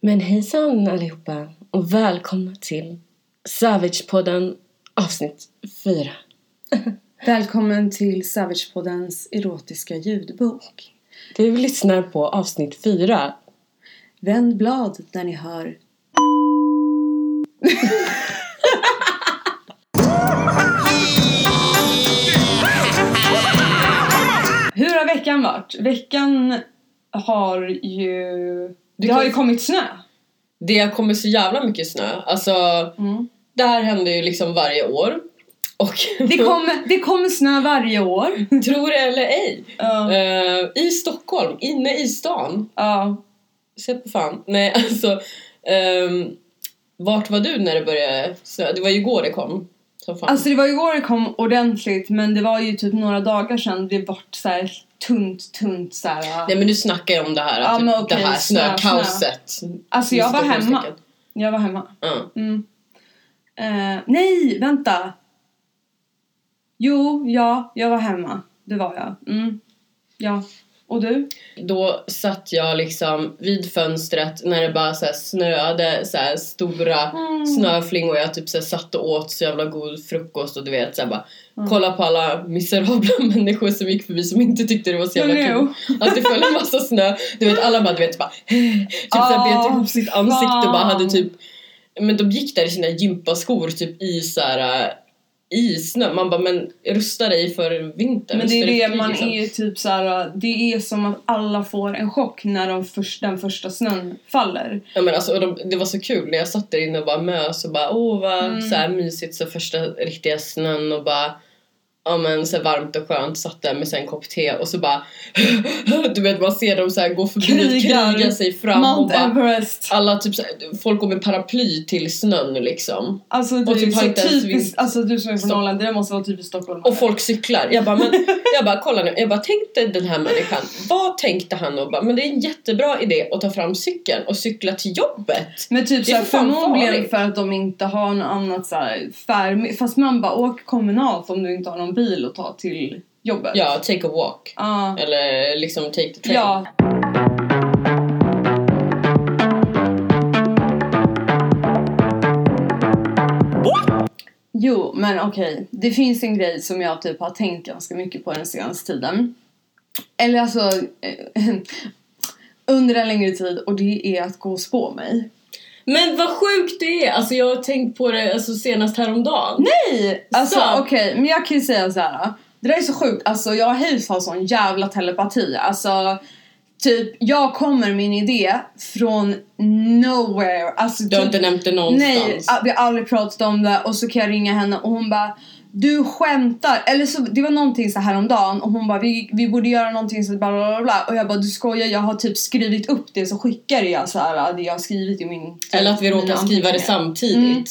Men hejsan allihopa och välkomna till Savage-podden avsnitt 4. Välkommen till Savage-poddens erotiska ljudbok. Du lyssnar på avsnitt 4. Vänd blad när ni hör Hur har veckan varit? Veckan har ju... Det kan- har ju kommit snö. Det har kommit så jävla mycket snö. Alltså, Mm. det här händer ju liksom varje år. Och Det, kommer, det kommer snö varje år. tror det eller ej, Ja. eh, i Stockholm, inne i stan. ja. Se på fan. Nej, alltså. ehm, vart var du när det började snö? Det var ju igår det kom. Alltså det var ju igår det kom ordentligt men det var ju typ några dagar sedan det vart så här tunt, tunt så här. Nej men du snackar ju om det här, Ja, typ, men okej, det här snö, snökaoset. Alltså jag var hemma. Jag var hemma. Mm. Eh, nej, vänta. Jo, ja, jag var hemma. Det var jag. Mm. Ja. Och du? Då satt jag liksom vid fönstret när det bara så snöade så stora Mm. snöflingor. Jag typ så satt och åt så jävla god frukost och du vet så bara Mm. kolla på alla miserabla människor som gick förbi som inte tyckte det var så jävla kul. Att det föll en massa snö. Du vet alla bara du vet bara typ så här bet ihop sitt ansikte och bara hade typ men de gick där i sina gympaskor typ i så här i snö. Man bara men rusta dig för vintern. Men det är det, man liksom. är typ så här. Det är som att alla får en chock när de först, den första snön faller. Ja men alltså de, det var så kul när jag satt där inne och bara mös och bara åh vad Mm. så här mysigt så första riktiga snön och bara ja men så här varmt och skönt satt där med en kopp te och så bara du vet man ser dem så här gå förbi Krigar. och kriga sig fram och Mount bara Everest. alla typ så här, folk går med paraply till snön liksom Alltså det Och typ så typiskt. Alltså du som är från. Norrland, det måste vara typiskt Stockholm. och folk cyklar. Jag bara, men, jag bara kolla nu, jag bara tänkte den här människan, vad tänkte han? Och bara, men det är en jättebra idé att ta fram cykeln och cykla till jobbet. Men typ Det är såhär, för fan förmodligen för att de inte har något annat såhär färd... Fast man bara åk kommunalt om du inte har någon bil att ta till jobbet. Ja, take a walk. Ja. Eller liksom take the train. ja. Jo, men okej. Det finns en grej som jag typ har tänkt ganska mycket på den senaste tiden. Eller alltså eh, under en längre tid och det är att gå och spå mig. Men vad sjukt det är! Alltså jag har tänkt på det alltså, senast häromdagen. Nej! Alltså Så. okej, men jag kan ju säga så här. Det där är så sjukt, alltså jag och Hayes har sån jävla telepati. Alltså typ, jag kommer en idé från nowhere. Alltså, Du har typ, inte nämnt det någonstans. Nej, vi har aldrig pratat om det och så kan jag ringa henne och hon bara du skämtar, eller så, det var någonting så här om dagen och hon bara vi, vi borde göra någonting så bla bla bla och jag bara du skojar jag har typ skrivit upp det så skickar jag så här det jag har skrivit i min Eller att vi råkar skriva det samtidigt. Mm.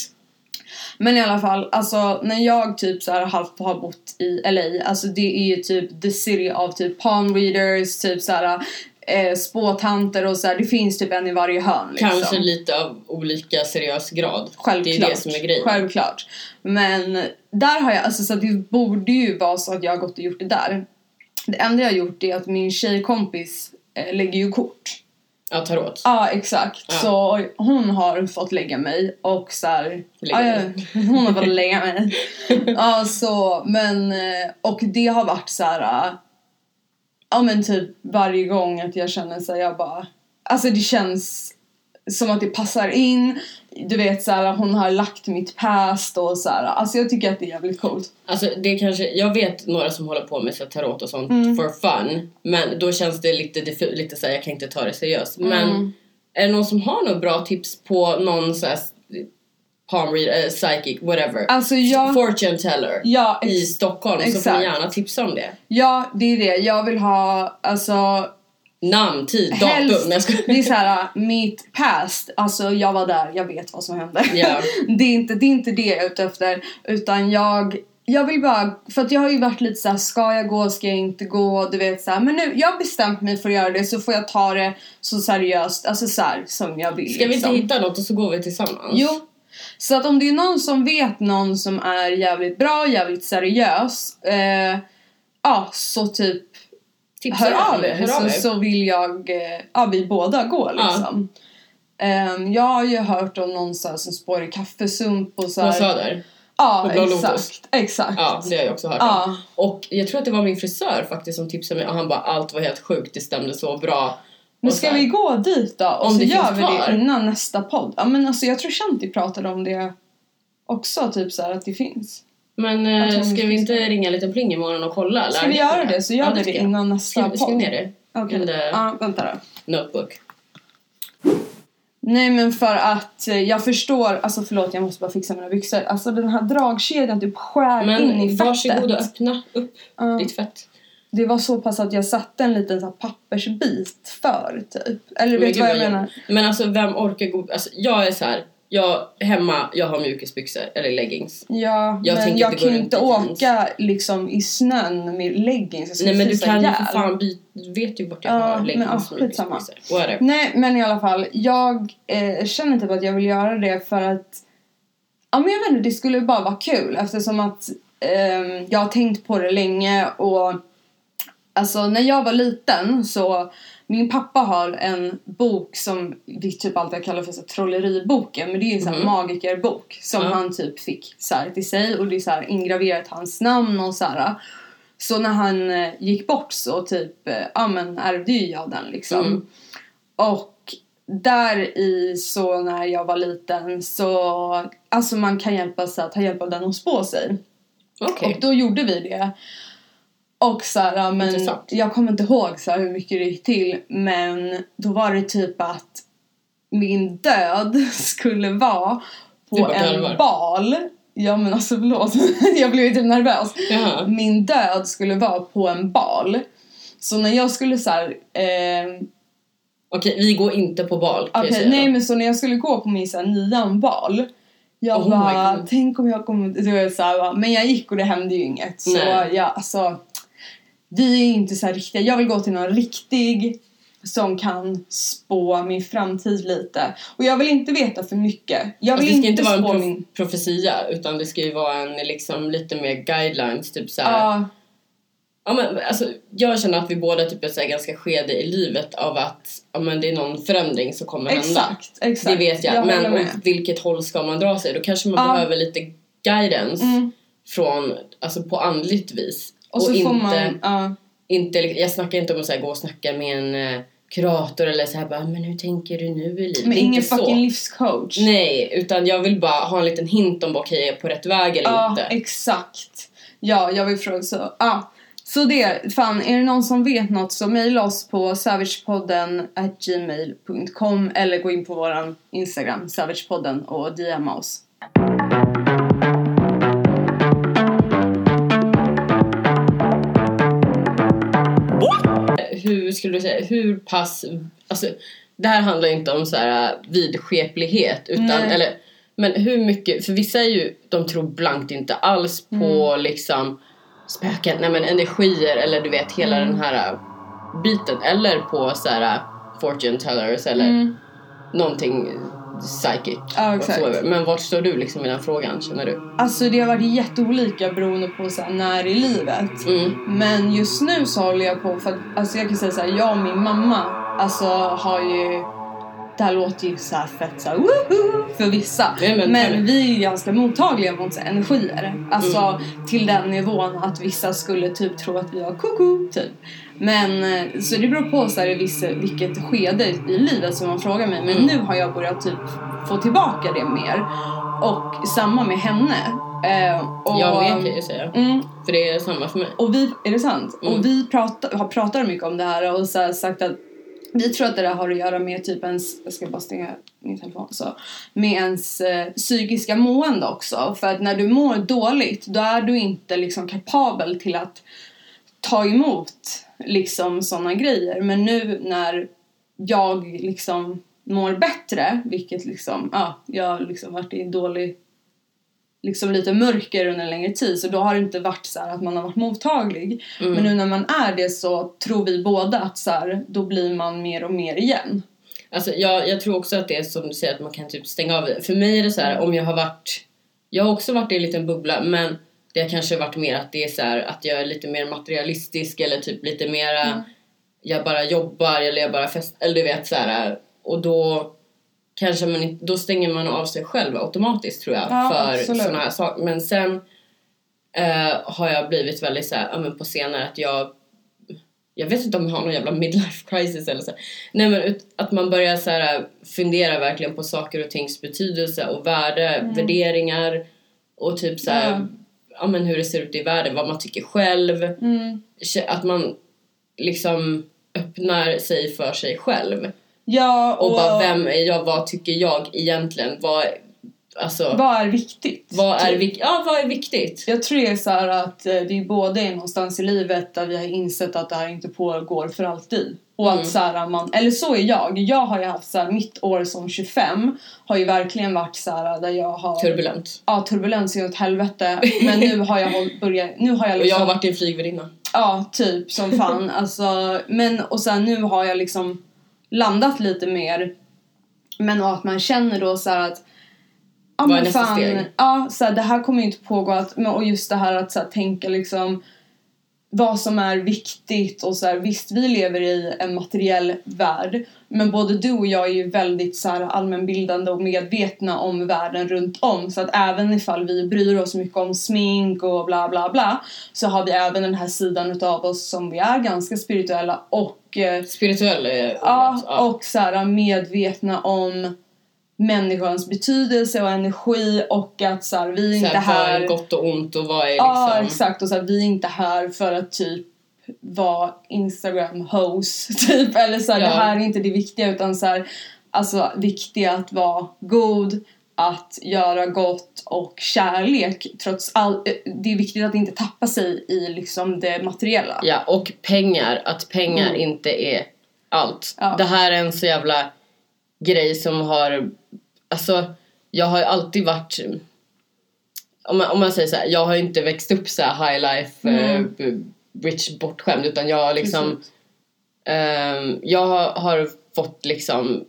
Men i alla fall, alltså när jag typ så här halvt har bott i LA, alltså det är ju typ the city av typ palm readers, typ så här eh, spåtanter och så här, det finns typ en i varje hörn liksom. Kanske lite av olika seriös grad. Självklart. Det är det som är grejen. Självklart. Men där har jag, alltså så det borde ju vara så att jag har gått och gjort det där. Det enda jag har gjort är att min tjejkompis eh, lägger ju kort. Ja, tarot. Ja exakt. Ja. Så hon har fått lägga mig och så här, ja, ja, hon har fått lägga mig. ja så men eh, och det har varit så här. Ja men typ varje gång att jag känner så här, jag bara alltså det känns som att det passar in. Du vet så här, hon har lagt mitt past och så här. Alltså jag tycker att det är jävligt coolt. Alltså det kanske, jag vet några som håller på med så tarot och sånt Mm. for fun. Men då känns det lite, diffu- lite såhär, jag kan inte ta det seriöst. Men Mm. är det någon som har några bra tips på någon så här palm reader, eh, psychic, whatever. Alltså jag... Fortune teller Ja, i Stockholm så får exakt. ni gärna tipsa om det. ja, det är det. Jag vill ha alltså Namn, tid, datum. Helst, jag skojar. det är såhär, mitt past, alltså jag var där, jag vet vad som hände. Ja. det, är inte, det är inte det jag är ute efter, utan jag, jag vill bara, för att jag har ju varit lite såhär, ska jag gå, ska jag inte gå, du vet såhär, men nu, jag har bestämt mig för att göra det så får jag ta det så seriöst, alltså såhär som jag vill. Ska vi inte liksom. hitta något och så går vi tillsammans? Jo. Så att om det är någon som vet någon som är jävligt bra, jävligt seriös, eh, ja så typ Tipsa hör av er så, så vill jag, eh, ja vi båda går Ja. liksom. Ehm, jag har ju hört om någon så här, som spår i kaffesump och så På här. Söder. Ja, på Blå Lotus. exakt. Exakt. Ja, det har jag också hört om. Ja. Och jag tror att det var min frisör faktiskt som tipsade mig och han bara allt var helt sjukt, det stämde så bra. Men ska vi gå dit då? Och Om så det gör vi kvar. det innan nästa podd. Ja men alltså jag tror Shanti pratade om det också, typ så här att det finns. Men tror ska vi inte ringa en liten pling imorgon och kolla? Ska vi göra det så gör Ja, vi det jag. innan nästa Skriv, skriv podd. ner det. Okej. The Ja, vänta då. notebook. Nej men för att eh, jag förstår, alltså förlåt jag måste bara fixa mina byxor. Alltså den här dragkedjan typ skär in i Men fettet. varsågod och öppna upp Ja. ditt fett. Det var så pass att jag satte en liten så här, pappersbit för typ. Eller Men vet du vad jag menar? Men alltså vem orkar gå... Alltså, jag är så här. Jag, hemma, jag har mjukisbyxor eller leggings. Ja, Jag men jag kan inte åka liksom i snön med leggings. Nej men du kan ju för fan byta... Du vet ju vart jag Ja, har men, leggings och skitsamma. mjukisbyxor. Nej men i alla fall, jag eh, känner typ att jag vill göra det för att Ja men jag vet inte, det skulle bara vara kul eftersom att ehm, jag har tänkt på det länge och Alltså när jag var liten så min pappa har en bok som vi typ alltid kallar för så här, trolleriboken men det är en sån Mhm. magikerbok som Ja. han typ fick så här, till sig och det är så här ingraverat hans namn och så här. Så när han eh, gick bort så typ, eh, ja men ärvde ju jag den liksom. Mm. Och där i så när jag var liten så, alltså man kan hjälpa sig att ta hjälp av den och spå sig. Okej. Och då gjorde vi det. Och så här, men Intressant. jag kommer inte ihåg så här, hur mycket det gick till men då var det typ att min död skulle vara på bara garvar. en bal. Ja men alltså förlåt, jag blev ju typ nervös. Jaha. Min död skulle vara på en bal. Så när jag skulle så här, eh, Okej, vi går inte på bal kan Okej, jag säga nej då. men så när jag skulle gå på min så här, nian bal jag Oh my bara, God. tänk om jag kommer... Du vet, så här, va, men jag gick och det hände ju inget. Så Nej. ja, alltså... Vi är inte så riktiga. Jag vill gå till någon riktig som kan spå min framtid lite. Och jag vill inte veta för mycket. Jag Alltså, vill det ska inte vara en prof- min... profetia utan det ska ju vara en liksom lite mer guidelines typ så här. Ja, Ja, men, alltså, jag känner att vi båda typ är så här, ganska skede i livet av att ja, men, det är någon förändring som kommer hända. exakt, exakt. Det vet jag. jag men åt vilket håll ska man dra sig? Då kanske man Ja. behöver lite guidance Mm. från, alltså på andligt vis. Och så inte, får man... Ja. inte, jag snackar inte om att så här, gå och snacka med en eh, kurator eller så här bara, men hur tänker du nu i livet? men ingen inte så. fucking livscoach. Nej, utan jag vill bara ha en liten hint om okej, jag är på rätt väg eller Ja, inte. exakt. Ja, jag vill fråga så. Ja. Så det, fan, är det någon som vet något så mejla oss på savagepodden gmail.com eller gå in på våran Instagram, savagepodden och DMa oss. Hur skulle du säga, hur pass, alltså det här handlar inte om så här äh, vidskeplighet utan, Nej. eller men hur mycket, för vissa är ju, de tror blankt inte alls på Mm. liksom spöken, nej men energier eller du vet hela Mm. den här äh, biten eller på så här äh, fortune tellers eller Mm. någonting psychic Ja, exakt. Men vart står du liksom i den frågan känner du? Alltså det har varit jätteolika beroende på så här, när i livet. Mm. Men just nu så håller jag på för att, alltså jag kan säga så här, jag och min mamma alltså har ju det här låter ju så här fett så här, woho för vissa. Nej, men- men, vi är ganska mottagliga mot så energier. Alltså till den nivån att vissa skulle typ tro att vi har koko typ. Men eh, så det beror på så här, i vissa, vilket skede i livet som man frågar mig. Men Mm. nu har jag börjat typ få tillbaka det mer. Och samma med henne. Eh, och, Jag med kan jag säga. Mm, För det är samma för mig. och vi, är det sant? Mm. Och vi pratar, har pratat mycket om det här och så här sagt att vi tror att det där har att göra med typ ens, jag ska bara stänga min telefon så, med ens eh, psykiska mående också. För att när du mår dåligt då är du inte liksom kapabel till att ta emot liksom sådana grejer. Men nu när jag liksom mår bättre, vilket liksom, ja, jag har liksom varit i dålig liksom lite mörker under en längre tid så då har det inte varit så här att man har varit mottaglig. Mm. Men nu när man är det så tror vi båda att så här, då blir man mer och mer igen. Alltså jag, jag tror också att det är som du säger att man kan typ stänga av. För mig är det så här om jag har varit Jag har också varit i en liten bubbla men det har kanske varit mer att det är så här att jag är lite mer materialistisk eller typ lite mera Mm. Jag bara jobbar eller jag bara fest eller du vet så här och då kanske man inte, då stänger man av sig själv automatiskt tror jag Ja, för sådana här saker. Men sen eh, har jag blivit väldigt såhär, ja men på senare att jag jag vet inte om jag har någon jävla midlife crisis eller så. Nej men ut, att man börjar så här, fundera verkligen på saker och tings betydelse och värde, värderingar och typ så här, Ja. Ja. men hur det ser ut i världen, vad man tycker själv. Mm. Att man liksom öppnar sig för sig själv. Ja, Och, och, bara, vem är jag? Vad tycker jag egentligen? Vad, alltså, vad, vad är viktigt? är, typ. vik- ja, vad är viktigt? Jag tror det är så här att eh, det är både någonstans i livet där vi har insett att det här inte pågår för alltid. Och Mm. att så här, man, eller så är jag. Jag har ju haft så här, mitt år som 25 har ju verkligen varit så här där jag har Turbulent. Ja, turbulens är åt helvete. Men nu har jag håll, börjat, nu har jag Och jag liksom har varit din flygvärdinna. Ja, typ som fan. alltså, men och sen nu har jag liksom landat lite mer. Men och att man känner då så här att Ja Vad är nästa fan, steg? ja så det här kommer ju inte pågå att, och just det här att så tänka liksom vad som är viktigt och så här, visst vi lever i en materiell värld men både du och jag är ju väldigt så här, allmänbildande och medvetna om världen runt om så att även ifall vi bryr oss mycket om smink och bla bla bla så har vi även den här sidan utav oss som vi är ganska spirituella och eh, Spirituell är ordet. Ja, Ja. och så här, medvetna om människans betydelse och energi och att så här, vi är Så inte här, vad gott och ont och vad är Ja, liksom... exakt. Och så här, vi är inte här för att typ vara Instagram-host, typ. Eller så här, Ja. det här är inte det viktiga utan så här, alltså viktiga att vara god, att göra gott och kärlek trots allt. Det är viktigt att inte tappa sig i liksom det materiella. Ja, och pengar. Att pengar Mm. inte är allt. Ja. Det här är en så jävla grej som har... Alltså, jag har ju alltid varit... Om man, om man säger så här, jag har inte växt upp så här high life, Mm. eh, rich, bortskämd. Utan jag har liksom... Ehm, jag har, fått liksom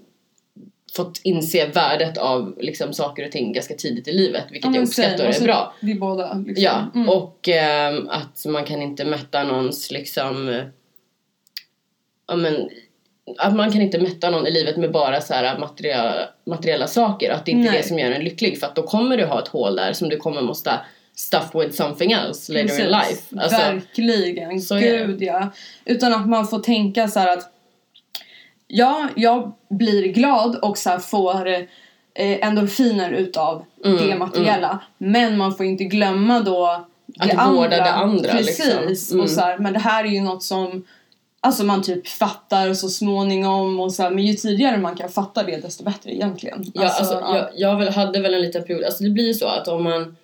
fått inse värdet av liksom, saker och ting ganska tidigt i livet. Vilket Ja, jag uppskattar och är Alltså, bra. Vi båda. Liksom. Ja, Mm. och ehm, att man kan inte mätta någons liksom... eh, Ja men... Att man kan inte mätta någon i livet med bara så här materiella, materiella saker. Att det inte är det som gör en lycklig. För att då kommer du ha ett hål där som du kommer måste stuff with something else later in Precis. life. Alltså, Verkligen. så. Gud ja. Utan att man får tänka så här att ja, jag blir glad och så får eh, endorfiner utav Mm, det materiella. Men man får inte glömma då det Att vårda det andra, Precis. liksom. Mm. Och så här, men det här är ju något som Alltså man typ fattar så småningom och så här, men ju tidigare man kan fatta det desto bättre egentligen. Ja, alltså, ja. jag, jag väl, hade väl en liten period, alltså det blir ju så att om man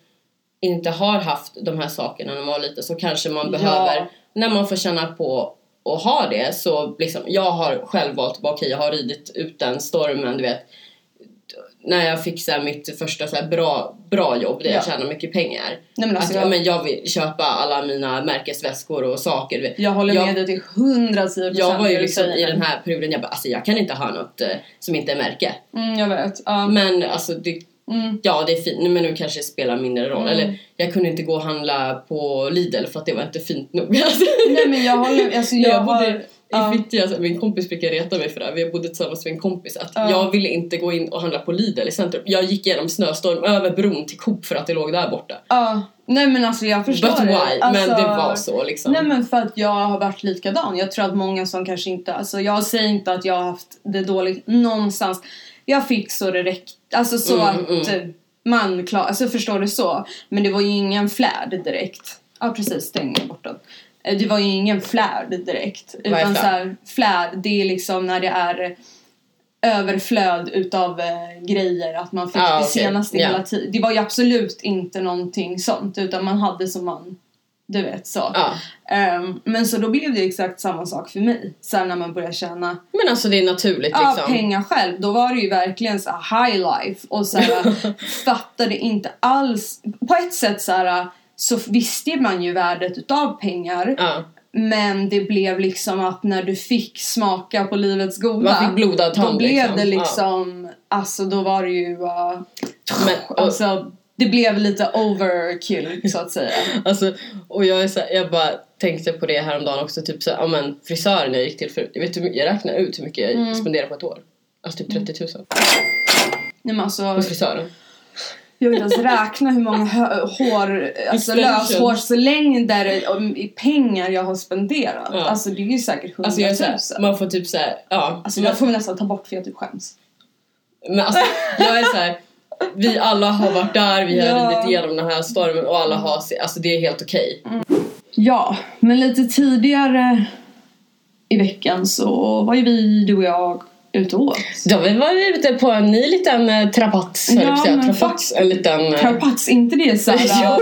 inte har haft de här sakerna när man var liten så kanske man Ja. behöver, när man får känna på och ha det så liksom, jag har själv valt, okej jag har ridit ut den stormen, du vet. När jag fick så här, mitt första så här, bra, bra jobb där jag Ja. tjänar mycket pengar. Nej, men alltså, att, ja, jag, men jag vill köpa alla mina märkesväskor och saker. jag håller jag- med dig till hundra tio Jag var ju liksom i den här perioden, jag bara, alltså jag kan inte ha något eh, som inte är märke. Mm, jag vet. Ja. Men alltså det, Mm. ja det är fint men nu kanske det spelar mindre roll. Mm. Eller jag kunde inte gå och handla på Lidl för att det var inte fint nog. Nej men jag håller alltså jag, jag bodde har, i ja. Fittja, alltså, min kompis brukar reta mig för det här. Vi bodde tillsammans med en kompis. Att Ja. Jag ville inte gå in och handla på Lidl i centrum. Jag gick genom snöstorm över bron till Coop för att det låg där borta. Ja, nej men alltså jag förstår But det. why? Alltså, Men det var så liksom. Nej men för att jag har varit likadan. Jag tror att många som kanske inte, alltså jag säger inte att jag har haft det dåligt någonstans. Jag fick så det räckte, alltså så Mm, att eh, man klar, alltså förstår du så. Men det var ju ingen flärd direkt. Ja precis, stäng bort den. Eh, Det var ju ingen flärd direkt. Utan flärd? så här, flärd det är liksom när det är överflöd utav eh, grejer att man fick Ah, det senaste Ja. hela tiden. Det var ju absolut inte någonting sånt utan man hade som man, du vet så. Ja. Ehm, men så då blev det exakt samma sak för mig. Sen när man började tjäna Men alltså det är naturligt ja, liksom. pengar själv, då var det ju verkligen så high life och så här, fattade inte alls. På ett sätt så här, så visste man ju värdet utav pengar Ja. men det blev liksom att när du fick smaka på livets goda Man fick blodad tand då blev liksom. det Ja. liksom, alltså då var det ju uh, Men, och, alltså det blev lite overkill så att säga. Alltså, och jag, är så här, jag bara tänkte på det häromdagen också, typ så här, ja men frisören jag gick till förut, jag, vet, jag räknade ut hur mycket jag Mm. spenderade på ett år. Alltså typ 30 000. Nej men alltså, Hos frisören. Jag vill ens räkna hur många hår, alltså löshårslängder i pengar jag har spenderat. Ja. Alltså det är ju säkert Alltså hundratusen. såhär, man får typ såhär, ja. Alltså man, jag får nästan ta bort för jag typ skäms. men alltså, jag är såhär, vi alla har varit där, vi har Ja. ridit igenom den här stormen och alla har, alltså det är helt okej. Ja, men lite tidigare i veckan så var ju vi, du och jag, ute och åt. Då vi var ute på en ny liten eh, trapats, jag säga. men Trapats, en liten... eh, Karpats, inte det såhär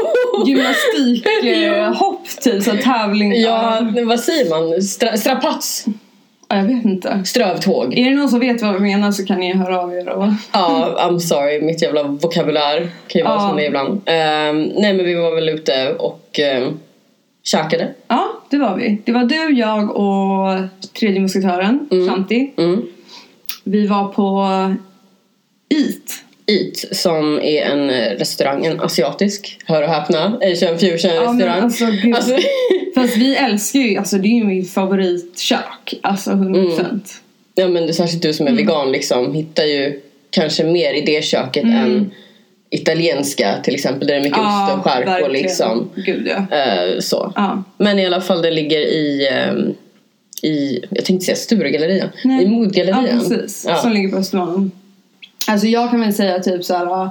gymnastikhopp typ, så tävling? Ja, vad säger man? Stra, strapats? Ja, jag vet inte. Strövtåg? Är det någon som vet vad vi menar så kan ni höra av er. Och... Ja, I'm sorry, mitt jävla vokabulär kan ju vara Ja. som det ibland. Ehm, nej men vi var väl ute och um, käkade. Ja, det var vi. Det var du, jag och tredje musketören, Shanti. Mm. Vi var på Eat. Eat som är en eh, restaurang, en asiatisk, hör och häpna, Asian fusion Ja, restaurang. alltså, gud. Alltså, Fast vi älskar ju, alltså det är ju min favoritkök. Alltså 100%. Mm. ja men det är särskilt du som är Mm. vegan liksom hittar ju kanske mer i det köket än italienska till exempel där det är mycket ost och skärk och liksom Gud ja. eh, så. ja. Men i alla fall den ligger i, ehm, i jag tänkte säga Sturegallerian, Nej. i Modgallerian. Ja, precis. Ja. Som ligger på Östermalm. Alltså jag kan väl säga typ så här.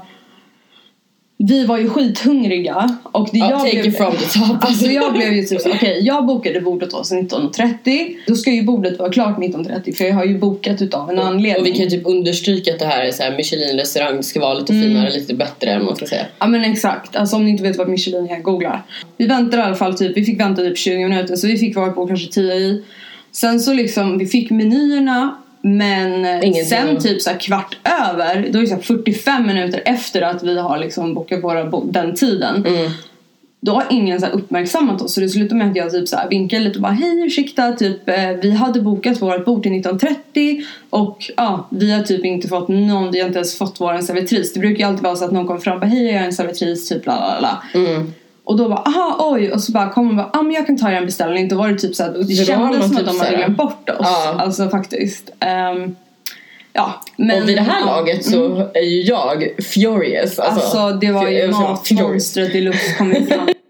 Vi var ju skithungriga och det Ja, jag take blev, it from the top. Alltså jag blev ju typ så okej jag bokade bordet hos 19.30 Då ska ju bordet vara klart 19.30 för jag har ju bokat utav en anledning Och vi kan ju typ understryka att det här är så här Michelin-restaurang ska vara lite finare, lite bättre än man ska säga. Ja men exakt, alltså om ni inte vet vad Michelin är, googla. Vi väntade i alla fall typ, vi fick vänta typ 20 minuter så vi fick vara på kanske 10 i. Sen så liksom, vi fick menyerna men Ingenting. sen typ så kvart över, då är det så här 45 minuter efter att vi har liksom bokat våra bo- den tiden. Mm. Då har ingen så uppmärksammat oss så det slutade med att jag typ så här vinkade lite och bara hej ursäkta typ eh, vi hade bokat vårt bord till 19.30 och ja vi har typ inte fått någon, vi har inte ens fått vår servitris. Det brukar ju alltid vara så att någon kommer fram och bara hej jag är en servitris typ la la la. Mm. Och då bara aha oj och så bara kommer man bara ah men jag kan ta er en beställning. Då var det typ så här, det kändes som typ att de så hade glömt bort oss. Ja. Alltså faktiskt. Ehm, ja men. och vid det här ja. laget så är ju jag furious. Alltså, Alltså det var ju matmonstret deluxe kom fram.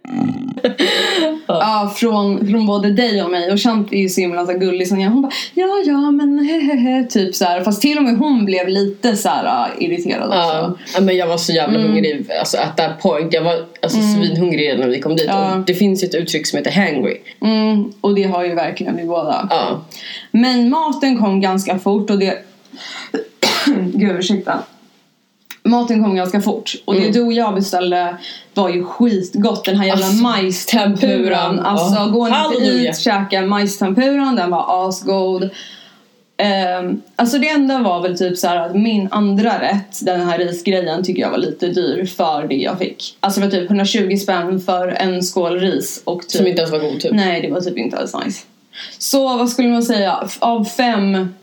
ja, från, från både dig och mig. Och Shanti är ju så himla så gullig som jag. Hon bara ja, ja, men hehehe. Typ så här. Fast till och med hon blev lite så här äh, irriterad också. ja, men jag var så jävla Mm. hungrig alltså at that point. Jag var alltså, svinhungrig redan när vi kom dit. Ja. Och det finns ju ett uttryck som heter hangry. Mm, och det har ju verkligen vi båda. Ja. Men maten kom ganska fort och det... Gud, ursäkta. Maten kom ganska fort. Och Mm. det du och jag beställde var ju skitgott. Den här jävla Alltså, majstempuran. tempuran. Alltså, Ja. gå inte hit, käka majstempuran. Den var asgod. Um, alltså det enda var väl typ så här att min andra rätt, den här risgrejen, tycker jag var lite dyr för det jag fick. Alltså det var typ 120 spänn för en skål ris och typ Som inte ens var god typ. Nej, det var typ inte alls nice. Så vad skulle man säga? Av fem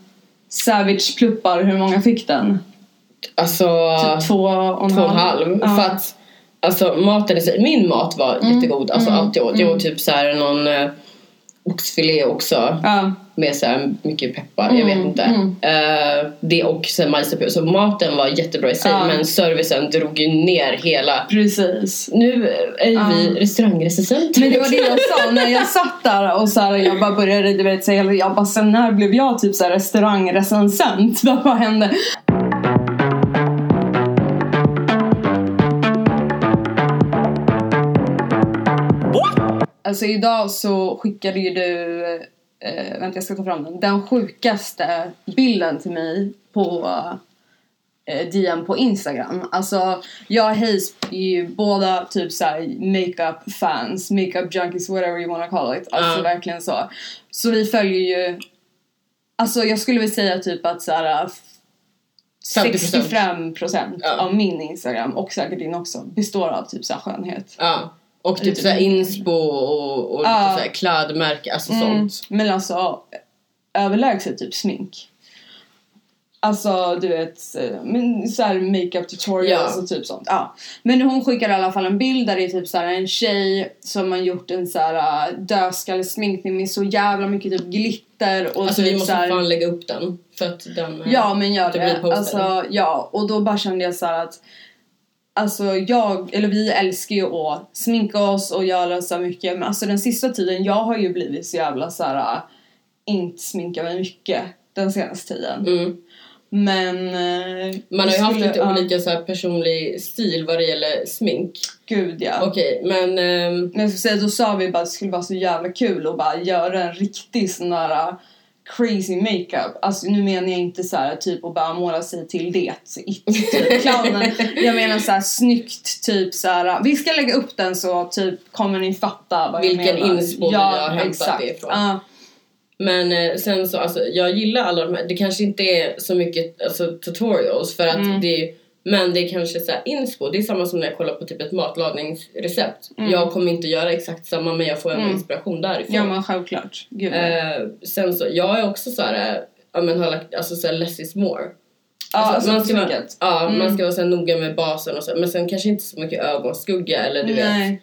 Savage-pluppar, hur många fick den? Alltså Typ två och en två och en halv. halv. Ja. För att alltså, maten i sig, min mat var jättegod. Alltså allt jag åt. Jag åt typ så här någon eh, oxfilé också. Ja. Med så här mycket peppar, jag vet Mm, inte. mm. Eh, det och sen majsapur. Så maten var jättebra i sig Ja. men servicen drog ju ner hela Precis. Nu är ju Ja. vi restaurangrecensenter. Men det var det jag sa när jag satt där och så här, jag bara började du vet, säga, jag bara sen när blev jag typ så här restaurangrecensent? Vad hände? Alltså idag så skickade ju du, eh, vänta jag ska ta fram den, den sjukaste bilden till mig på eh, DM på Instagram. Alltså jag och Hayes är ju båda typ såhär makeup fans, makeup junkies, whatever you wanna call it. Alltså Ja. verkligen så. Så vi följer ju, alltså jag skulle väl säga typ att såhär 50%. 65% Ja. av min Instagram och säkert din också består av typ såhär skönhet. Ja. Och typ såhär inspo och, och Ja. lite såhär klädmärke, alltså Mm, sånt. men alltså överlägset typ smink. Alltså du vet, men så här makeup tutorials Ja. och typ sånt. Ja. Men hon skickade i alla fall en bild där det är typ så här en tjej som har gjort en så här uh, dödskallesminkning med så jävla mycket typ glitter och Alltså typ vi måste här, fan lägga upp den. För att den... eh, Ja men gör det. Alltså ja, och då bara kände jag så att Alltså jag, eller vi älskar ju att sminka oss och göra så mycket men alltså den sista tiden jag har ju blivit så jävla så här äh, inte sminka mig mycket den senaste tiden. Mm. Men... eh, Man har ju haft skulle- lite ja, olika så här personlig stil vad det gäller smink. Gud ja. Okej, men... ehm, Men jag ska säga, då sa vi bara att det skulle vara så jävla kul att bara göra en riktig sån där uh, crazy makeup. Alltså nu menar jag inte så här typ att bara måla sig till det, typ clownen. Jag menar så här snyggt typ så här. Vi ska lägga upp den så typ kommer ni fatta vad Vilken jag menar. inspo vi har hämtat det ifrån. Ja. Men eh, sen så, alltså jag gillar alla de här. Det kanske inte är så mycket alltså, tutorials för att Mm. det är men det är kanske så här inspo. Det är samma som när jag kollar på typ ett matlagningsrecept. Mm. Jag kommer inte göra exakt samma men jag får en Mm. inspiration därifrån. ja men självklart. Gud. Eh, sen så, jag är också så här, eh, ja men har lagt, alltså så här, less is more. ja, alltså, man ska vara, ja, Mm. man ska vara så noga med basen och så, men sen kanske inte så mycket ögonskugga eller du vet. Nej.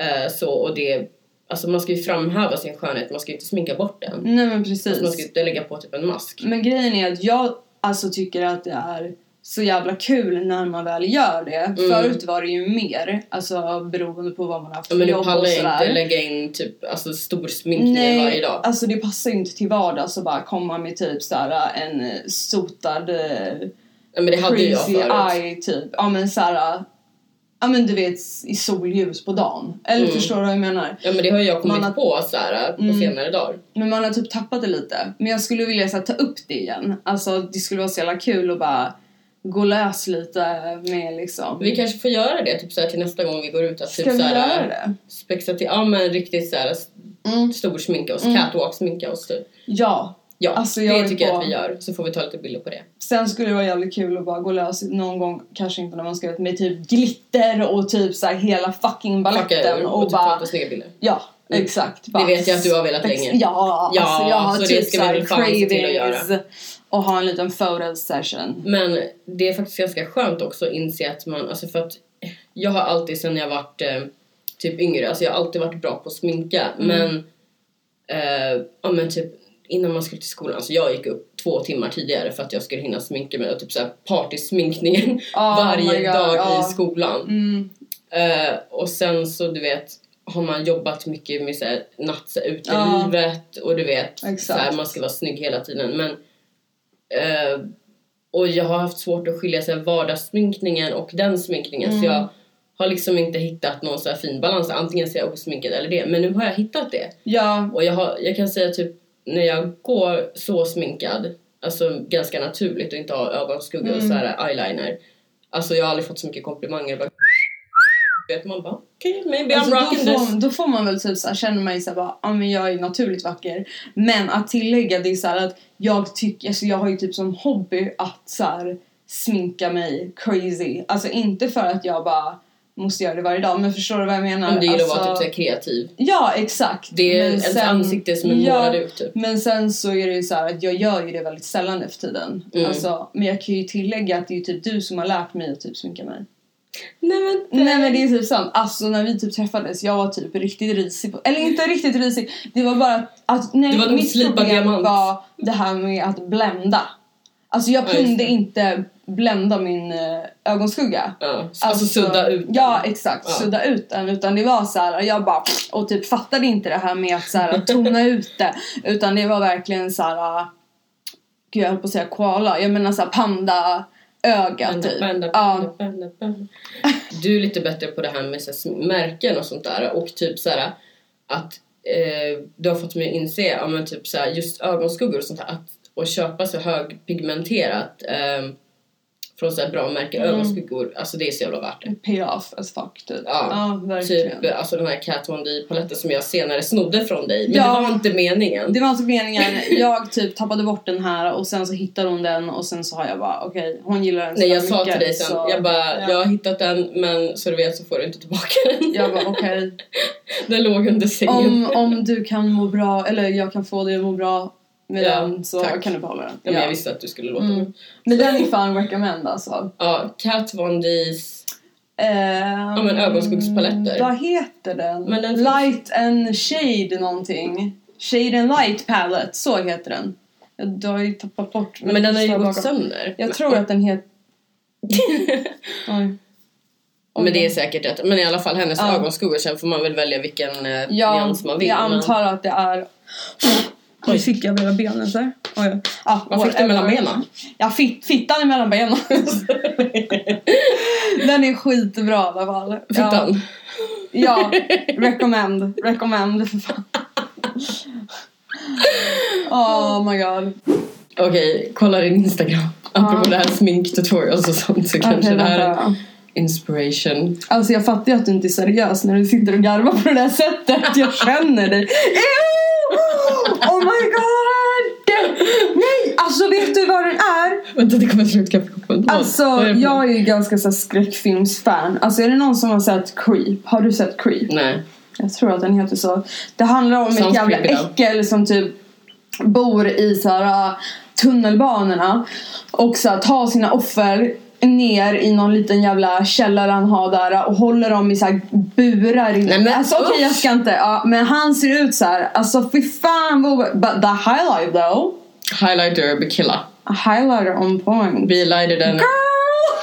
Eh, så och det, alltså man ska ju framhäva sin skönhet, man ska ju inte sminka bort den. Nej men precis. Alltså man ska ju inte lägga på typ en mask. Men grejen är att jag alltså tycker att det är så jävla kul när man väl gör det. Mm. Förut var det ju mer, alltså beroende på vad man har haft Ja, men du jobb pallar och sådär. inte lägga in typ alltså stor sminkning varje dag. alltså det passar ju inte till vardags att bara komma med typ såhär en sotad eh, Ja, men det hade ju jag crazy förut. eye typ. Ja men såhär, ja men du vet i solljus på dagen. Eller Mm. förstår du vad jag menar? Ja men det har jag kommit Man har- på så här, på Mm. senare dagar. Men man har typ tappat det lite. Men jag skulle vilja så här, ta upp det igen. Alltså det skulle vara så jävla kul att bara gå lös lite med liksom. Vi kanske får göra det typ så här, till nästa gång vi går ut. Att typ Ska vi så här, göra det? Spexa till, ja men riktigt så här, Mm. stor sminka oss, Mm. catwalk sminka oss typ. Ja. Ja, Alltså, jag det tycker jag på- att vi gör. Så får vi ta lite bilder på det. Sen skulle det vara jävligt kul att bara gå lös någon gång, kanske inte när man ska ut med typ glitter och typ så här hela fucking baletten ur och, och typ ta bara lite snygga bilder. Ja, Mm. exakt. Det vet jag att du har velat länge. Ja, Ja, alltså jag har så det typ ska så vi väl fan till att göra. Och ha en liten photo session. Men det är faktiskt ganska skönt också att inse att man, alltså för att jag har alltid sen jag varit eh, typ yngre, alltså jag har alltid varit bra på att sminka Mm. men eh, ja men typ innan man skulle till skolan, alltså jag gick upp två timmar tidigare för att jag skulle hinna sminka mig och typ såhär partysminkningen Oh varje dag ja. i skolan. Mm. Eh, och sen så du vet har man jobbat mycket med såhär natt utelivet och du vet såhär, man ska vara snygg hela tiden men eh, och jag har haft svårt att skilja såhär, vardagssminkningen och den sminkningen så Mm. jag har liksom inte hittat någon så fin balans antingen så är jag osminkad eller det men nu har jag hittat det Ja, och jag, har, jag kan säga typ när jag går så sminkad alltså ganska naturligt och inte har ögonskugga och Mm. så här eyeliner alltså jag har aldrig fått så mycket komplimanger vet man bara okej okay, maybe alltså, I'm då, rocking this får, då får man väl typ såhär, känner man ju såhär bara, ja men jag är naturligt vacker. Men att tillägga det är såhär att jag tycker, alltså jag har ju typ som hobby att såhär sminka mig crazy. Alltså inte för att jag bara måste göra det varje dag men förstår du vad jag menar? om du gillar att alltså, vara typ så här kreativ Ja exakt. det är Men ens sen- ansikte som är ja, målad ut typ Men sen så är det ju så att jag gör ju det väldigt sällan nu för tiden. Mm. Alltså, men jag kan ju tillägga att det är typ du som har lärt mig att typ sminka mig. Nej men, Nej men det är typ sant. Alltså när vi typ träffades, jag var typ riktigt risig. På, eller inte riktigt risig, det var bara att, att nej, Du var mitt problem diamant. var det här med att blända. Alltså jag Ja, kunde det. inte blända min eh, ögonskugga. ja. alltså, sudda ut den. Ja exakt, Ja. sudda ut den. Utan det var så här, jag bara och typ fattade inte det här med att så här, tona ut det. Utan det var verkligen så här. äh, Gud jag höll på att säga koala, jag menar såhär panda öga Banda, typ. banda, Ja. banda. Du är lite bättre på det här med så här, märken och sånt där och typ så här att eh, du har fått mig att inse ja, men typ så här, just ögonskuggor och sånt där att och köpa så högpigmenterat eh, från så bra märken Mm. ögonskuggor alltså det är så jävla värt det. Pay off as fuck typ. Ja, verkligen. Typ alltså den här Kat Von D paletten som jag senare snodde från dig men Ja. det var inte meningen. Det var inte meningen. Jag typ tappade bort den här och sen så hittade hon den och sen så har jag bara okej, hon gillar den så Nej jag mycket, sa till dig sen, så- jag bara ja. jag har hittat den men så du vet så får du inte tillbaka den. Jag bara okej. Den låg under sängen. Om, om du kan må bra, eller jag kan få dig att må bra med Ja, den så tack. kan du behålla den. Ja, men jag visste att du skulle låta Mm. Men den är fan recommend alltså. Ja, Kat Von D's Ja men ögonskuggspaletter. Vad heter den? Men den finns- Light and shade någonting. Shade and light palette, så heter den. Jag har ju tappat bort. Men den har ju gått sönder. Jag tror att den heter... Oj. Men det är säkert rätt. Men i alla fall hennes Ja. ögonskuggor. Sen får man väl välja vilken eh, Ja, nyans man vill. jag men- antar att det är... Nu fick jag mellan benen så här. Oj. Ah, Vad fick du mellan benen? Ja, fit, fittan är mellan benen. den är skitbra i alla fall. Fittan. Ja, ja recommend. Recommend för fan. Oh my god. Okej, kolla din Instagram. Apropå Ja. det här sminktutorials och sånt så kanske det här är inspiration. Alltså jag fattar ju att du inte är seriös när du sitter och garvar på det där sättet. Jag känner dig. Ew! Oh my god! Nej, alltså vet du vad den är? Vänta, det kommer slut kaffekoppen. Alltså jag är ju ganska så här skräckfilmsfan. Alltså är det någon som har sett Creep? Har du sett Creep? Nej. Jag tror att den heter så. Det handlar om ett Sounds jävla creepy äckel som typ bor i så här, uh, tunnelbanorna och så här, tar sina offer ner i någon liten jävla källare han har där och håller dem i så här burar. Nej, men alltså okej usch! jag ska inte, ja, men han ser ut så här. Alltså fy fan vad, but the highlight though. Highlighter Bekilla. Highlighter on point. Be lighter than... Girl!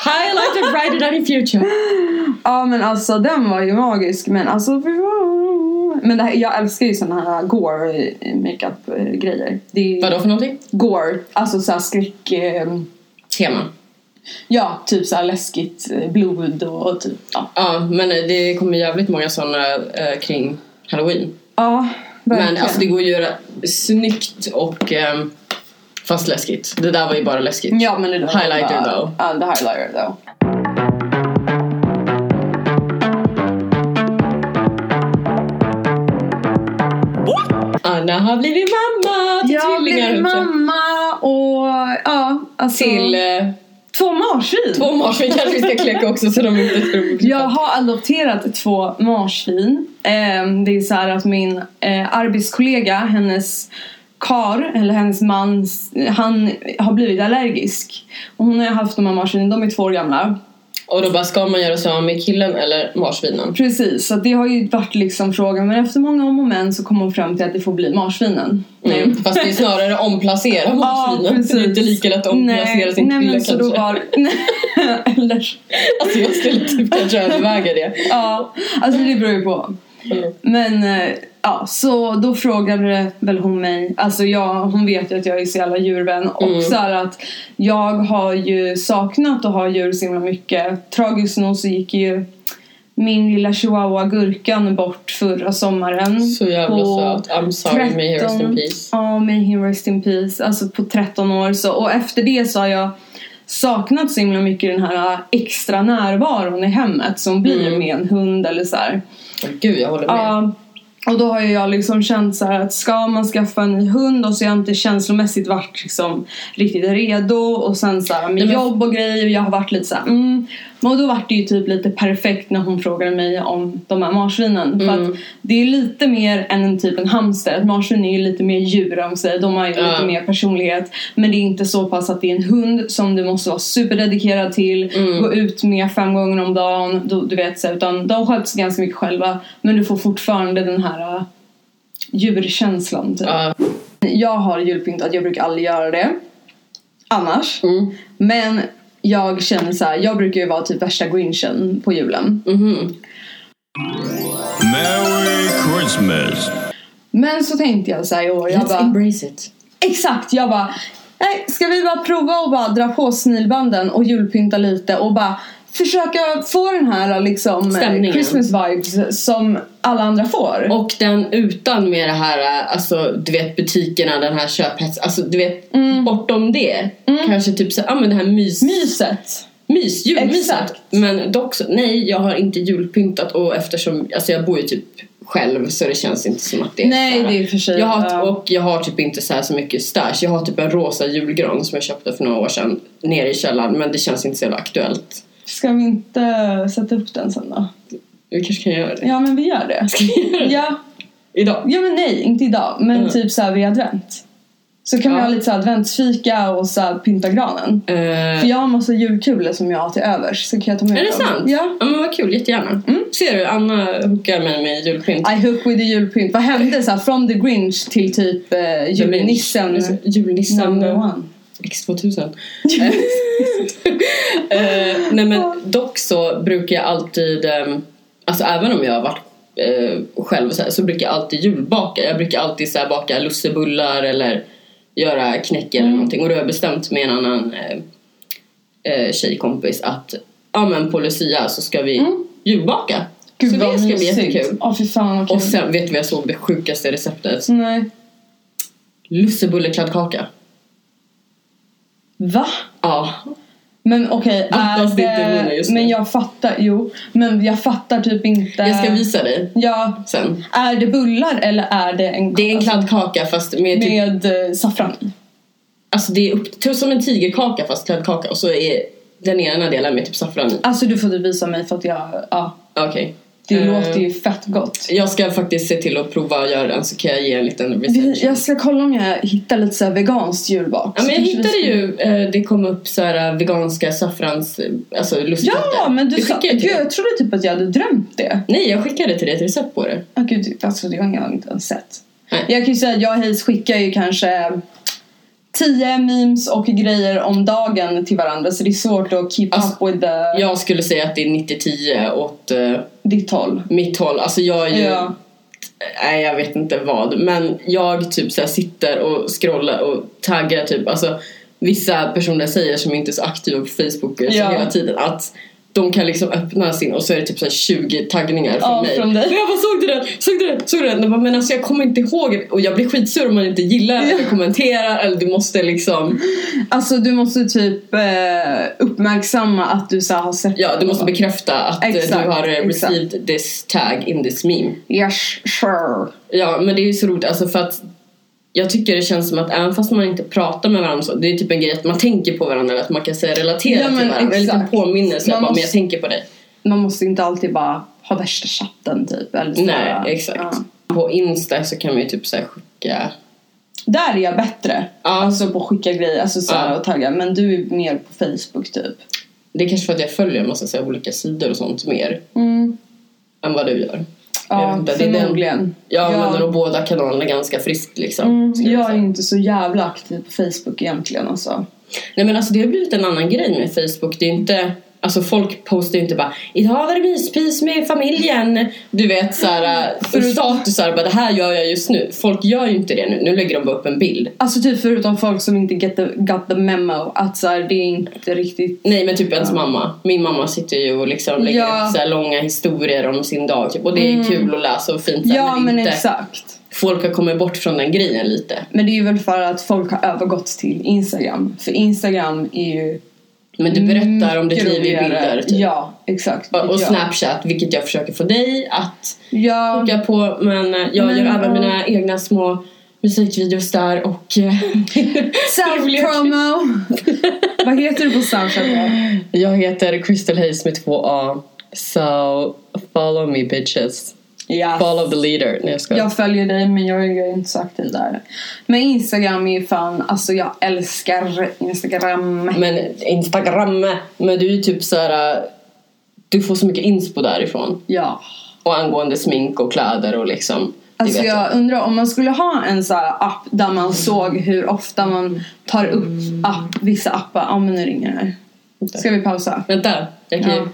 Highlighter brighter than in future. Ja men alltså den var ju magisk men alltså fy fan. Men här, jag älskar ju såna här gore eh, makeup eh, grejer. Vadå för någonting? gore, alltså såhär skräck... Eh, Tema. Ja, typ såhär läskigt eh, blod och typ ja. Ja, men det kommer jävligt många sådana eh, kring Halloween. Ja, verkligen. Men alltså det går ju att göra snyggt och ehm, fast läskigt. Det där var ju bara läskigt. Ja men det där Highlighter bara, though. Ja, the highlighter though. Anna har blivit mamma till Jag tvillingar. blev också. mamma och ja, alltså... Till eh, två marsvin! två marsvin kanske vi ska kläcka också så de inte tror Jag har adopterat två marsvin. Eh, det är så här att min eh, arbetskollega, hennes kar, eller hennes man, han har blivit allergisk. Och hon har haft de här marsvinen, de är två år gamla. Och då bara, ska man göra sig av med killen eller marsvinen? Precis, så det har ju varit liksom frågan. Men efter många om och men så kom hon fram till att det får bli marsvinen. Mm. Fast det är snarare omplacera marsvinen. det är inte lika lätt att omplacera nej, sin nej, kille men så kanske. då var, Eller, Alltså jag skulle typ kanske överväga det. ja, alltså det beror ju på. Mm. Men eh, ja, så då frågade väl hon mig, alltså jag, hon vet ju att jag är så jävla djurvän och Mm. så att jag har ju saknat att ha djur så himla mycket. Tragiskt nog så gick ju min lilla chihuahua Gurkan bort förra sommaren. Så jävla söt. I'm sorry, may he rest in 13 peace. Ja, may he rest in peace. Alltså på 13 år så. Och efter det så har jag saknat så himla mycket den här extra närvaron i hemmet som blir Mm. med en hund eller så här. Gud, jag håller med. Ja, och då har jag liksom känt så att ska man skaffa en ny hund och så har jag inte känslomässigt varit liksom riktigt redo och sen så här med jobb och grejer jag har varit lite så här, mm. Och då var det ju typ lite perfekt när hon frågade mig om de här marsvinen. För Mm. att det är lite mer än en typ en hamster. Ett marsvin är ju lite mer djur om sig. De har ju Ja. lite mer personlighet. Men det är inte så pass att det är en hund som du måste vara superdedikerad till. Mm. Gå ut med fem gånger om dagen. Du, du vet så utan de sköts ganska mycket själva. Men du får fortfarande den här uh, djurkänslan typ. Ja. Jag har julpyntat, jag brukar aldrig göra det. Annars. Mm. Men jag känner så här, jag brukar ju vara typ värsta grinchen på julen. Mhm. Merry Christmas. Men så tänkte jag så här i år, jag Let's bara, embrace it. exakt, jag bara, nej ska vi bara prova och bara dra på snilbanden och julpynta lite och bara försöka få den här liksom Stämningen. Christmas vibes som alla andra får. Och den utan med det här, alltså du vet butikerna, den här köphets, alltså du vet Mm. bortom det. Kanske typ så, ja men det här mys, Myset. mys julmyset. Men dock så, nej jag har inte julpyntat och eftersom, alltså jag bor ju typ själv så det känns inte som att det är Nej, så här- det är för sig. jag har, ja. Och jag har typ inte så här så mycket stash. Jag har typ en rosa julgran som jag köpte för några år sedan nere i källaren men det känns inte så jävla aktuellt. Ska vi inte sätta upp den sen då? Vi kanske kan göra det. Ja men vi gör det. Ska vi göra det? Ja, Idag? ja men nej, inte idag. Men Mm. typ så här vid advent. Så kan vi Ja. ha lite så adventsfika och så pynta granen. Eh, För jag har massa julkulor som jag har till övers. Så kan jag ta med är det dem. sant? Ja. ja men vad kul, jättegärna. Ser du, Anna hookar mig med julpynt. I hook with the julpynt. Vad hände så här, från the Grinch till typ eh, julnissen Julnissen number one? X2000. eh, nej men dock så brukar jag alltid, eh, alltså även om jag har varit eh, själv så, här, så brukar jag alltid julbaka. Jag brukar alltid så här, baka lussebullar eller göra knäck eller någonting. Och då har jag bestämt med en annan eh, eh, tjejkompis att ja men på Lucia så ska vi julbaka. Gud så det ska bli jättekul. Åh fy fan kul. Och sen vet du vad jag såg det sjukaste receptet? Nej. Lussebullekladdkaka. Va? Ja. Men okej, är det inte vinner det... just nu. Men jag fattar, jo. Men jag fattar typ inte. Jag ska visa dig Ja. sen. Är det bullar eller är det en... Det är en kladdkaka fast med, typ, Med eh, saffran i? alltså det är upp, typ som en tigerkaka fast kladdkaka och så är den ena delen med typ saffran i. Alltså du får typ visa mig för att jag... Ja. Okej. Det Eh, låter ju fett gott. Jag ska faktiskt se till att prova att göra den så kan jag ge en liten recension. jag ska kolla om jag hittar lite så här veganskt julbak. Ja men jag hittade ju, eh, det kom upp så här veganska saffrans, eh, alltså lustigheter. Ja men du sa... jag Gud, jag trodde typ att jag hade drömt det. Nej jag skickade till dig ett recept på det. Åh gud, alltså det har jag inte ens sett. Nej. Jag kan ju säga att jag och Hayes skickar ju kanske 10 memes och grejer om dagen till varandra så det är svårt att keep Alltså, up with the, Jag skulle säga att det är 90-10 åt eh, ditt håll. mitt håll. Alltså jag är ju... Ja. Nej jag vet inte vad. Men jag typ så sitter och scrollar och taggar typ. Alltså vissa personer säger som inte är så aktiva på Facebook Ja. hela tiden att de kan liksom öppna sin och så är det typ så här 20 taggningar från Ja, mig. från dig. Och jag bara såg du den? Såg du den? Såg du den? Jag bara, men alltså jag kommer inte ihåg. Och jag blir skitsur om man inte gillar eller kommenterar eller du måste liksom Alltså du måste typ eh, uppmärksamma att du så har sett Ja, du måste bekräfta att eh, Exakt, du har eh, exakt. received this tag in this meme. Yes, sure. Ja, men det är ju så roligt alltså för att jag tycker det känns som att även fast man inte pratar med varandra så, det är typ en grej att man tänker på varandra eller att man kan säga relatera Ja, men till varandra. En liten exakt. påminnelse, Man jag bara, men måste- jag tänker på dig. Man måste inte alltid bara ha värsta chatten typ. Eller så Nej, här, exakt. ja. På Insta så kan man ju typ så skicka Där är jag bättre. Ja. Alltså på att skicka grejer alltså så Ja. och tagga. Men du är mer på Facebook typ. Det är kanske för att jag följer en massa så olika sidor och sånt mer Mm. än vad du gör. Ja, det är den- förmodligen. Jag Ja. använder nog båda kanalerna ganska friskt liksom. Mm, jag är inte så jävla aktiv på Facebook egentligen alltså. Nej men alltså det har blivit en annan grej med Facebook. Det är inte, alltså folk postar ju inte bara Idag var det myspys med familjen. Du vet såhär, för statusar bara det här gör jag just nu. Folk gör ju inte det nu. Nu lägger de bara upp en bild. Alltså typ förutom folk som inte get the, got the memo. Att så här, det är inte riktigt... Nej men typ ens mamma. Min mamma sitter ju och liksom lägger Ja. upp så långa historier om sin dag. Typ. Och det är kul att läsa och fint. så här, Ja är men inte, exakt. Folk har kommit bort från den grejen lite. Men det är ju väl för att folk har övergått till Instagram. För Instagram är ju... Men du berättar om ditt liv i bilder. Typ. Ja, exakt. Och, och ja. Snapchat, vilket jag försöker få dig att Ja, hooka på. Men eh, jag Men, gör även ja. mina egna små musikvideos där och... eh, self-promo. Vad heter du på Snapchat jag heter Crystal Hayes med två A. So follow me bitches. Ja. Follow the leader. Nej jag. Jag följer dig men jag är inte så aktiv där. Men Instagram är ju fan, alltså jag älskar Instagram. Men Instagram, men du är ju typ så här. eh, Du får så mycket inspo därifrån. Ja. Och angående smink och kläder och liksom. Alltså jag undrar om man skulle ha en så app där man såg hur ofta man tar upp app, vissa appar. Ja men nu ringer det här. Ska vi pausa? Vänta, jag kan. Ja.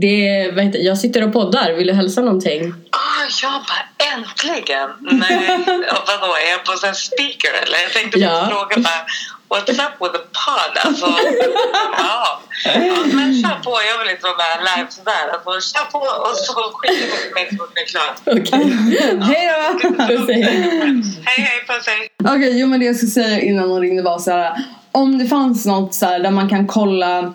Det vad heter, jag sitter och poddar, vill du hälsa någonting? Ah, jag bara äntligen! Nej, vadå, är jag på sån speaker eller? Jag tänkte Ja. fråga bara What's up with the pod? Alltså, ja. Men kör på, jag vill inte vara med live sådär. Alltså, kör på och så skiter vi på Facebook när det är klart. Okej. Hej då! Hej. Hej puss hej! Okej, jo men det jag skulle säga innan hon ringde var så här. Om det fanns något så här där man kan kolla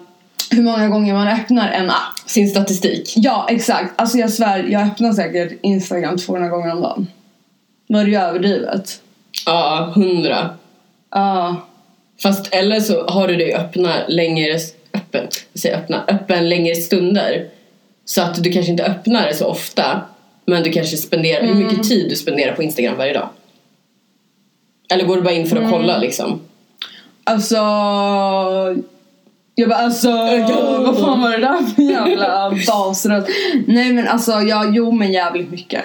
hur många gånger man öppnar en app. Sin statistik. Ja, exakt. Alltså jag svär, jag öppnar säkert Instagram 200 gånger om dagen. Var det ju överdrivet? Ja, hundra. Ja. Fast eller så har du det öppna längre, öppen, säger öppna, öppen längre stunder. Så att du kanske inte öppnar det så ofta. Men du kanske spenderar, hur mycket tid du spenderar på Instagram varje dag. Eller går du bara in för att Mm. kolla liksom? Alltså... Jag bara alltså, vad fan var det där för jävla basröst? Nej men alltså, ja, jo men jävligt mycket.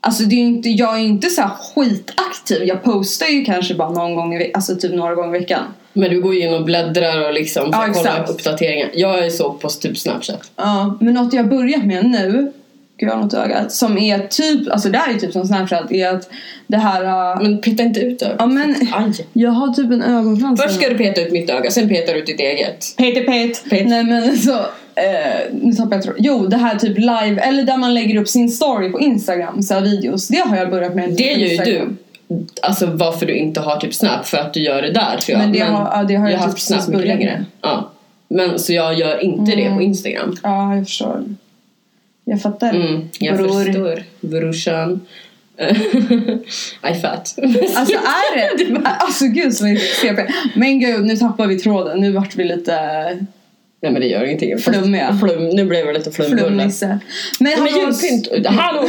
Alltså det är inte, jag är ju inte så skitaktiv. Jag postar ju kanske bara någon gång i alltså typ några gånger i veckan. Men du går ju in och bläddrar och liksom Ja, får kolla exakt. uppdateringar. Jag är så på typ Snapchat. Ja, men något jag har börjat med nu, gud jag har något i ögat, som är typ, alltså det här är typ som Snapchat, är att det här... äh, Men peta inte ut ögat. ja men, Aj. jag har typ en ögonfrans. Först ska du peta ut mitt öga, sen petar du ut ditt eget. Peter Pet. Pet. Nej men så, eh, nu tappade jag tråden. Jo, det här typ live, eller där man lägger upp sin story på Instagram, så här videos. Det har jag börjat med. Det gör ju du. Alltså varför du inte har typ Snap, för att du gör det där tror jag. Men det har- ja, det har jag typ haft Snap mycket längre. Ja. Men så jag gör inte det Mm. på Instagram. Ja, jag förstår. Jag fattar. Mm, jag Bror. förstår. Brorsan. I fat. Alltså är det? Alltså gud så är CP. Men gud, nu tappar vi tråden. Nu vart vi lite Nej men det gör ingenting. Flummiga. Flum, nu blev det lite flumbulle. flummisse. Men, Men hallå, julpynt, hallå!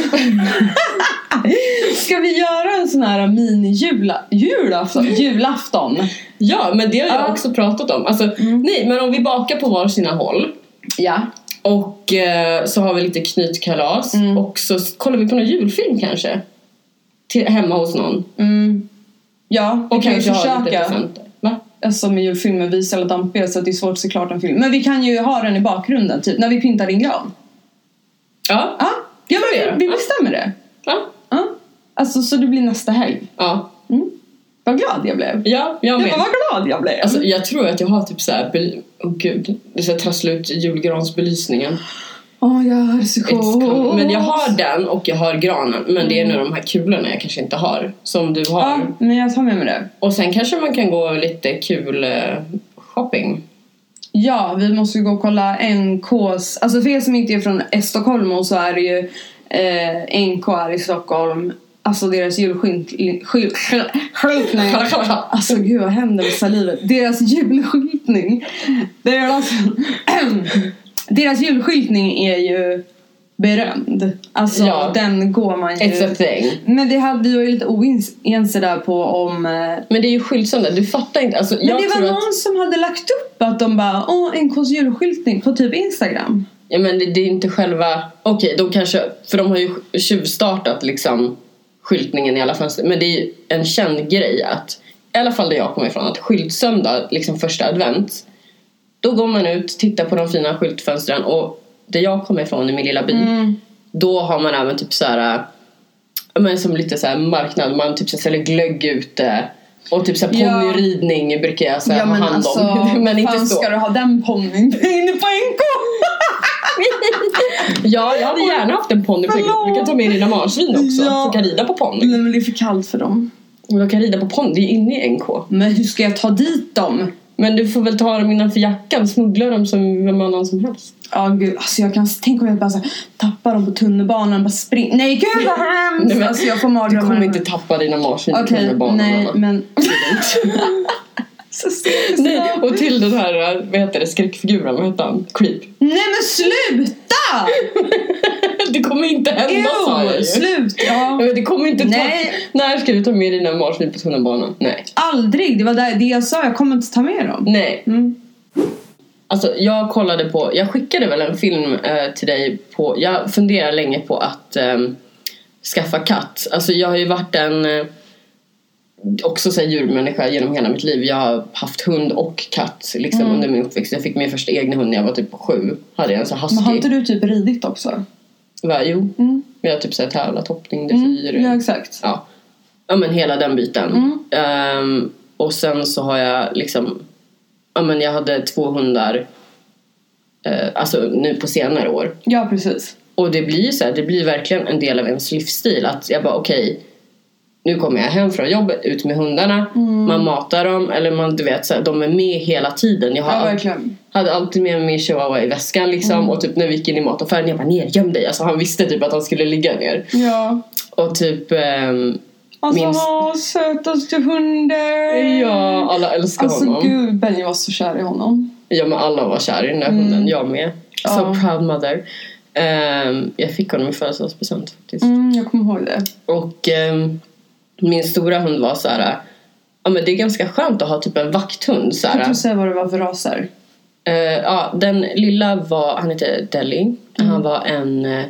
Ska vi göra en sån här mini-julafton? Julafton? Ja men det har jag Ja. också pratat om. Alltså, Nej men om vi bakar på var sina håll Ja. Och eh, så har vi lite knytkalas Mm. och så kollar vi på någon julfilm kanske. Till, hemma hos någon. Mm. Ja, vi Och kan ju försöka. Va? Alltså med julfilmer, vi är så jävla dampiga så det är svårt att se klart en film. Men vi kan ju ha den i bakgrunden, typ när vi pyntar din gran. Ja. Ja, ja men vi, vi bestämmer det. Ja. Ja. Alltså så det blir nästa helg. Ja. Mm. Vad glad jag blev. Ja, jag Jag med. bara, vad glad jag blev. Alltså, jag tror att jag har typ såhär, bel- oh, gud, det här trassla ut julgransbelysningen. Åh, jag är så. Men jag har den och jag har granen. Men det är nog de här kulorna jag kanske inte har. Som du har. Ja, men jag tar med mig det. Och sen kanske man kan gå lite kul eh, shopping. Ja, vi måste gå och kolla NKs... Alltså för er som inte är från Stockholm så är det ju eh, NK här i Stockholm. Alltså deras julskyltning... Skyl, skyl, skyltning. Alltså gud vad händer med salivet? Deras julskyltning. Deras, deras julskyltning är ju berömd. Alltså Ja. den går man ju... It's a thing. Men det hade vi ju lite oense där på om... eh, Men det är ju skyltsönder, du fattar inte. Alltså, Men det var någon att, som hade lagt upp att de bara åh NKs julskyltning på typ Instagram. ja, men det, det är inte själva... Okej, de kanske... För de har ju tjuvstartat liksom skyltningen i alla fönster. Men det är en känd grej att, i alla fall där jag kommer ifrån, att skyltsöndag, liksom första advent, då går man ut, tittar på de fina skyltfönstren och där jag kommer ifrån i min lilla by, Mm. då har man även typ så här, men som lite så här marknad, man typ så här säljer glögg ute och typ så här Ja. ponnyridning brukar jag här Ja ha hand alltså, om. men inte fan så. ska du ha den ponnyn inne på NK? Ja, jag hade gärna haft en ponny på. Du kan ta med dina marsvin också, Ja. som kan rida på ponny. Nej men det är för kallt för dem. De kan rida på ponny, det är inne i NK. Men hur ska jag ta dit dem? Men du får väl ta dem innanför jackan, smuggla dem som vem annan som helst. Ja gud, alltså jag kan tänka om jag bara så här, tappar dem på tunnelbanan bara spring. Nej gud vad hemskt! Nej, men alltså jag får Du mardrömmar. kommer inte tappa dina marsvin i Okej, tunnelbanan. nej men... så Nej, och till den här, vad heter det, skräckfiguren, vad heter han? Creep. Nej men sluta! Det kommer inte hända sa jag Ew, ju. slut! Ja, det kommer inte ta... Nej. När ska du ta med dina marsvin på tunnelbanan? Nej. Aldrig! Det var det jag sa, jag kommer inte ta med dem. Nej. Mm. Alltså jag kollade på, jag skickade väl en film eh, till dig på, jag funderar länge på att ehm, skaffa katt. Alltså jag har ju varit en eh, också så här, djurmänniska genom hela mitt liv. Jag har haft hund och katt liksom, Mm. under min uppväxt. Jag fick min första egna hund när jag var typ sju. Hade jag en sån här Men har husky. inte du typ ridit också? Va, jo, Mm. vi har typ så här, tävlat, hoppning, Mm. dressyr. Ja exakt. Ja. ja men hela den biten. Mm. Ehm, och sen så har jag liksom, ja men jag hade två hundar eh, alltså nu på senare år. Ja precis. Och det blir ju så här, det blir verkligen en del av ens livsstil att jag bara okej nu kommer jag hem från jobbet, ut med hundarna, man matar dem eller man du vet så här, de är med hela tiden. Jag har Ja hade alltid med mig min chihuahua i väskan liksom och typ när vi gick in i mataffären jag bara ner göm dig. Alltså han visste typ att han skulle ligga ner. Ja. Och typ ehm, Alltså åh, sötaste hunden. Ja, alla älskar Alltså honom. gud, Benny var så kär i honom. Ja, men alla var kär i den där hunden. Jag med. So Ja. proud mother. Ehm, jag fick honom i födelsedagspresent faktiskt. Mm, jag kommer ihåg det. Och ehm, min stora hund var så här. Ja men det är ganska skönt att ha typ en vakthund så Kan här. du säga vad det var för raser? Eh, ja, den lilla var, han heter Deli. Han var en uh,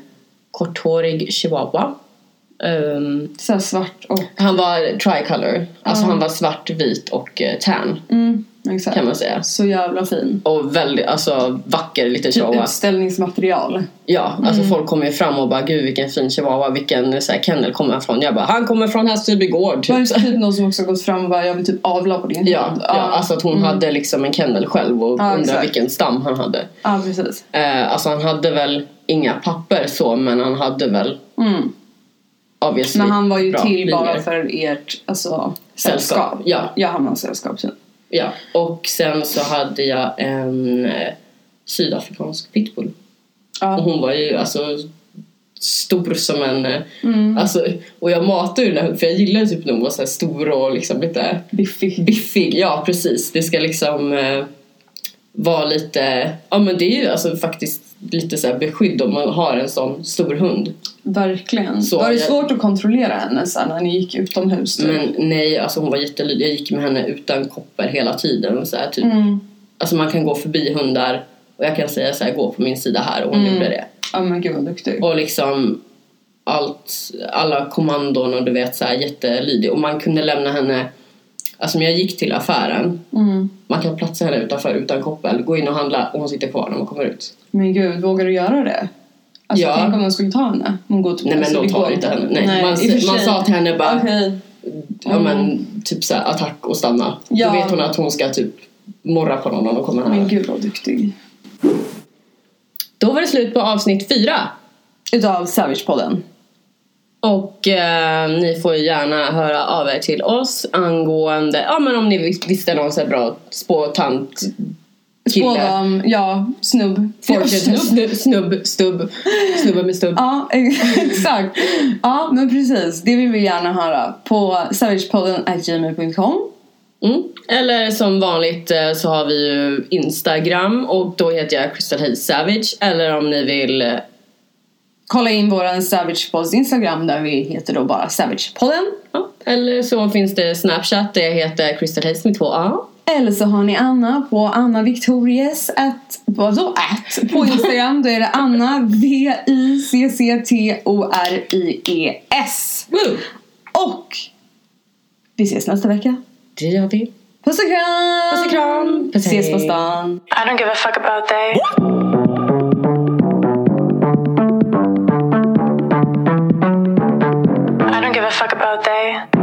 korthårig chihuahua. Ehm, Så svart och... han var tricolor. Alltså Ja. han var svart, vit och uh, tan Mm, exakt. kan man säga. Så jävla fin. Och väldigt, alltså vacker liten Typ chihuahua. utställningsmaterial. Ja, alltså Mm. folk kommer ju fram och bara gud vilken fin chihuahua, vilken så här, kennel kommer han från? Jag bara han kommer från Hässelby gård Var det typ. typ någon som också gått fram och bara jag vill typ avla på din Ja, hund? ja, alltså att hon hade liksom en kennel själv och Mm. Undrar exakt. vilken stam han hade. Ja, precis. Eh, alltså han hade väl inga papper så men han hade väl Mm. Men han var ju till bara för ert alltså, Sällskap, sällskap. ja. Jag hamnade i sällskap sen. Ja, och sen så hade jag en eh, sydafrikansk pitbull. Och Ja. hon var ju alltså stor som en... eh, Mm. Alltså, och jag matade ju den här för jag gillar typ när hon var så stor och liksom lite Biffig. biffig. Ja, precis. Det ska liksom eh, vara lite... Ja, men det är ju alltså faktiskt lite så här beskydd om man har en sån stor hund. Verkligen. Så var det jag- svårt att kontrollera henne sen när ni gick utomhus? Typ? Men nej, alltså hon var jättelydig. Jag gick med henne utan koppel hela tiden. Så här, typ. Mm. Alltså man kan gå förbi hundar och jag kan säga så här, gå på min sida här och hon Mm. gjorde det. Ja men gud vad duktig. Och liksom allt, alla kommandon och du vet så här jättelydig. Och man kunde lämna henne, alltså när jag gick till affären, Mm. man kan platsa henne utanför utan koppel, gå in och handla och hon sitter kvar när man kommer ut. Men gud, vågar du göra det? Alltså Ja. tänk om någon skulle ta henne? Hon går typ Nej men de tar inte henne. Nej. Nej, man, man sa till henne bara, Okej. ja men typ så här, attack och stanna. Ja. Då vet hon att hon ska typ morra på någon och då kommer Men han. gud vad duktig. Då var det slut på avsnitt fyra. Utav Savage-podden. Och eh, ni får gärna höra av er till oss angående, ja men om ni vis- visste någon så bra spåtant kille. Spådam, ja, snubb. Fortune, Snubb. snubb, snubb, stubb, snubbe med stubb. Ja, exakt. Ja, men precis. Det vill vi gärna höra på savagepodden.gmail.com Mm. Eller som vanligt eh, så har vi ju Instagram och då heter jag Crystal Hayes Savage. Eller om ni vill eh, Kolla in våran Savage Pods Instagram där vi heter då bara Savagepodden. Ja, eller så finns det Snapchat där jag heter Crystal Hayes med två A. Eller så har ni Anna på Anna Victorious at, vadå at? På Instagram då är det Anna V-I-C-C-T-O-R-I-E-S. Och vi ses nästa vecka. Det gör vi. Puss och kram! Puss och kram! Puss, Ses på stan. I don't give a fuck about they. About they.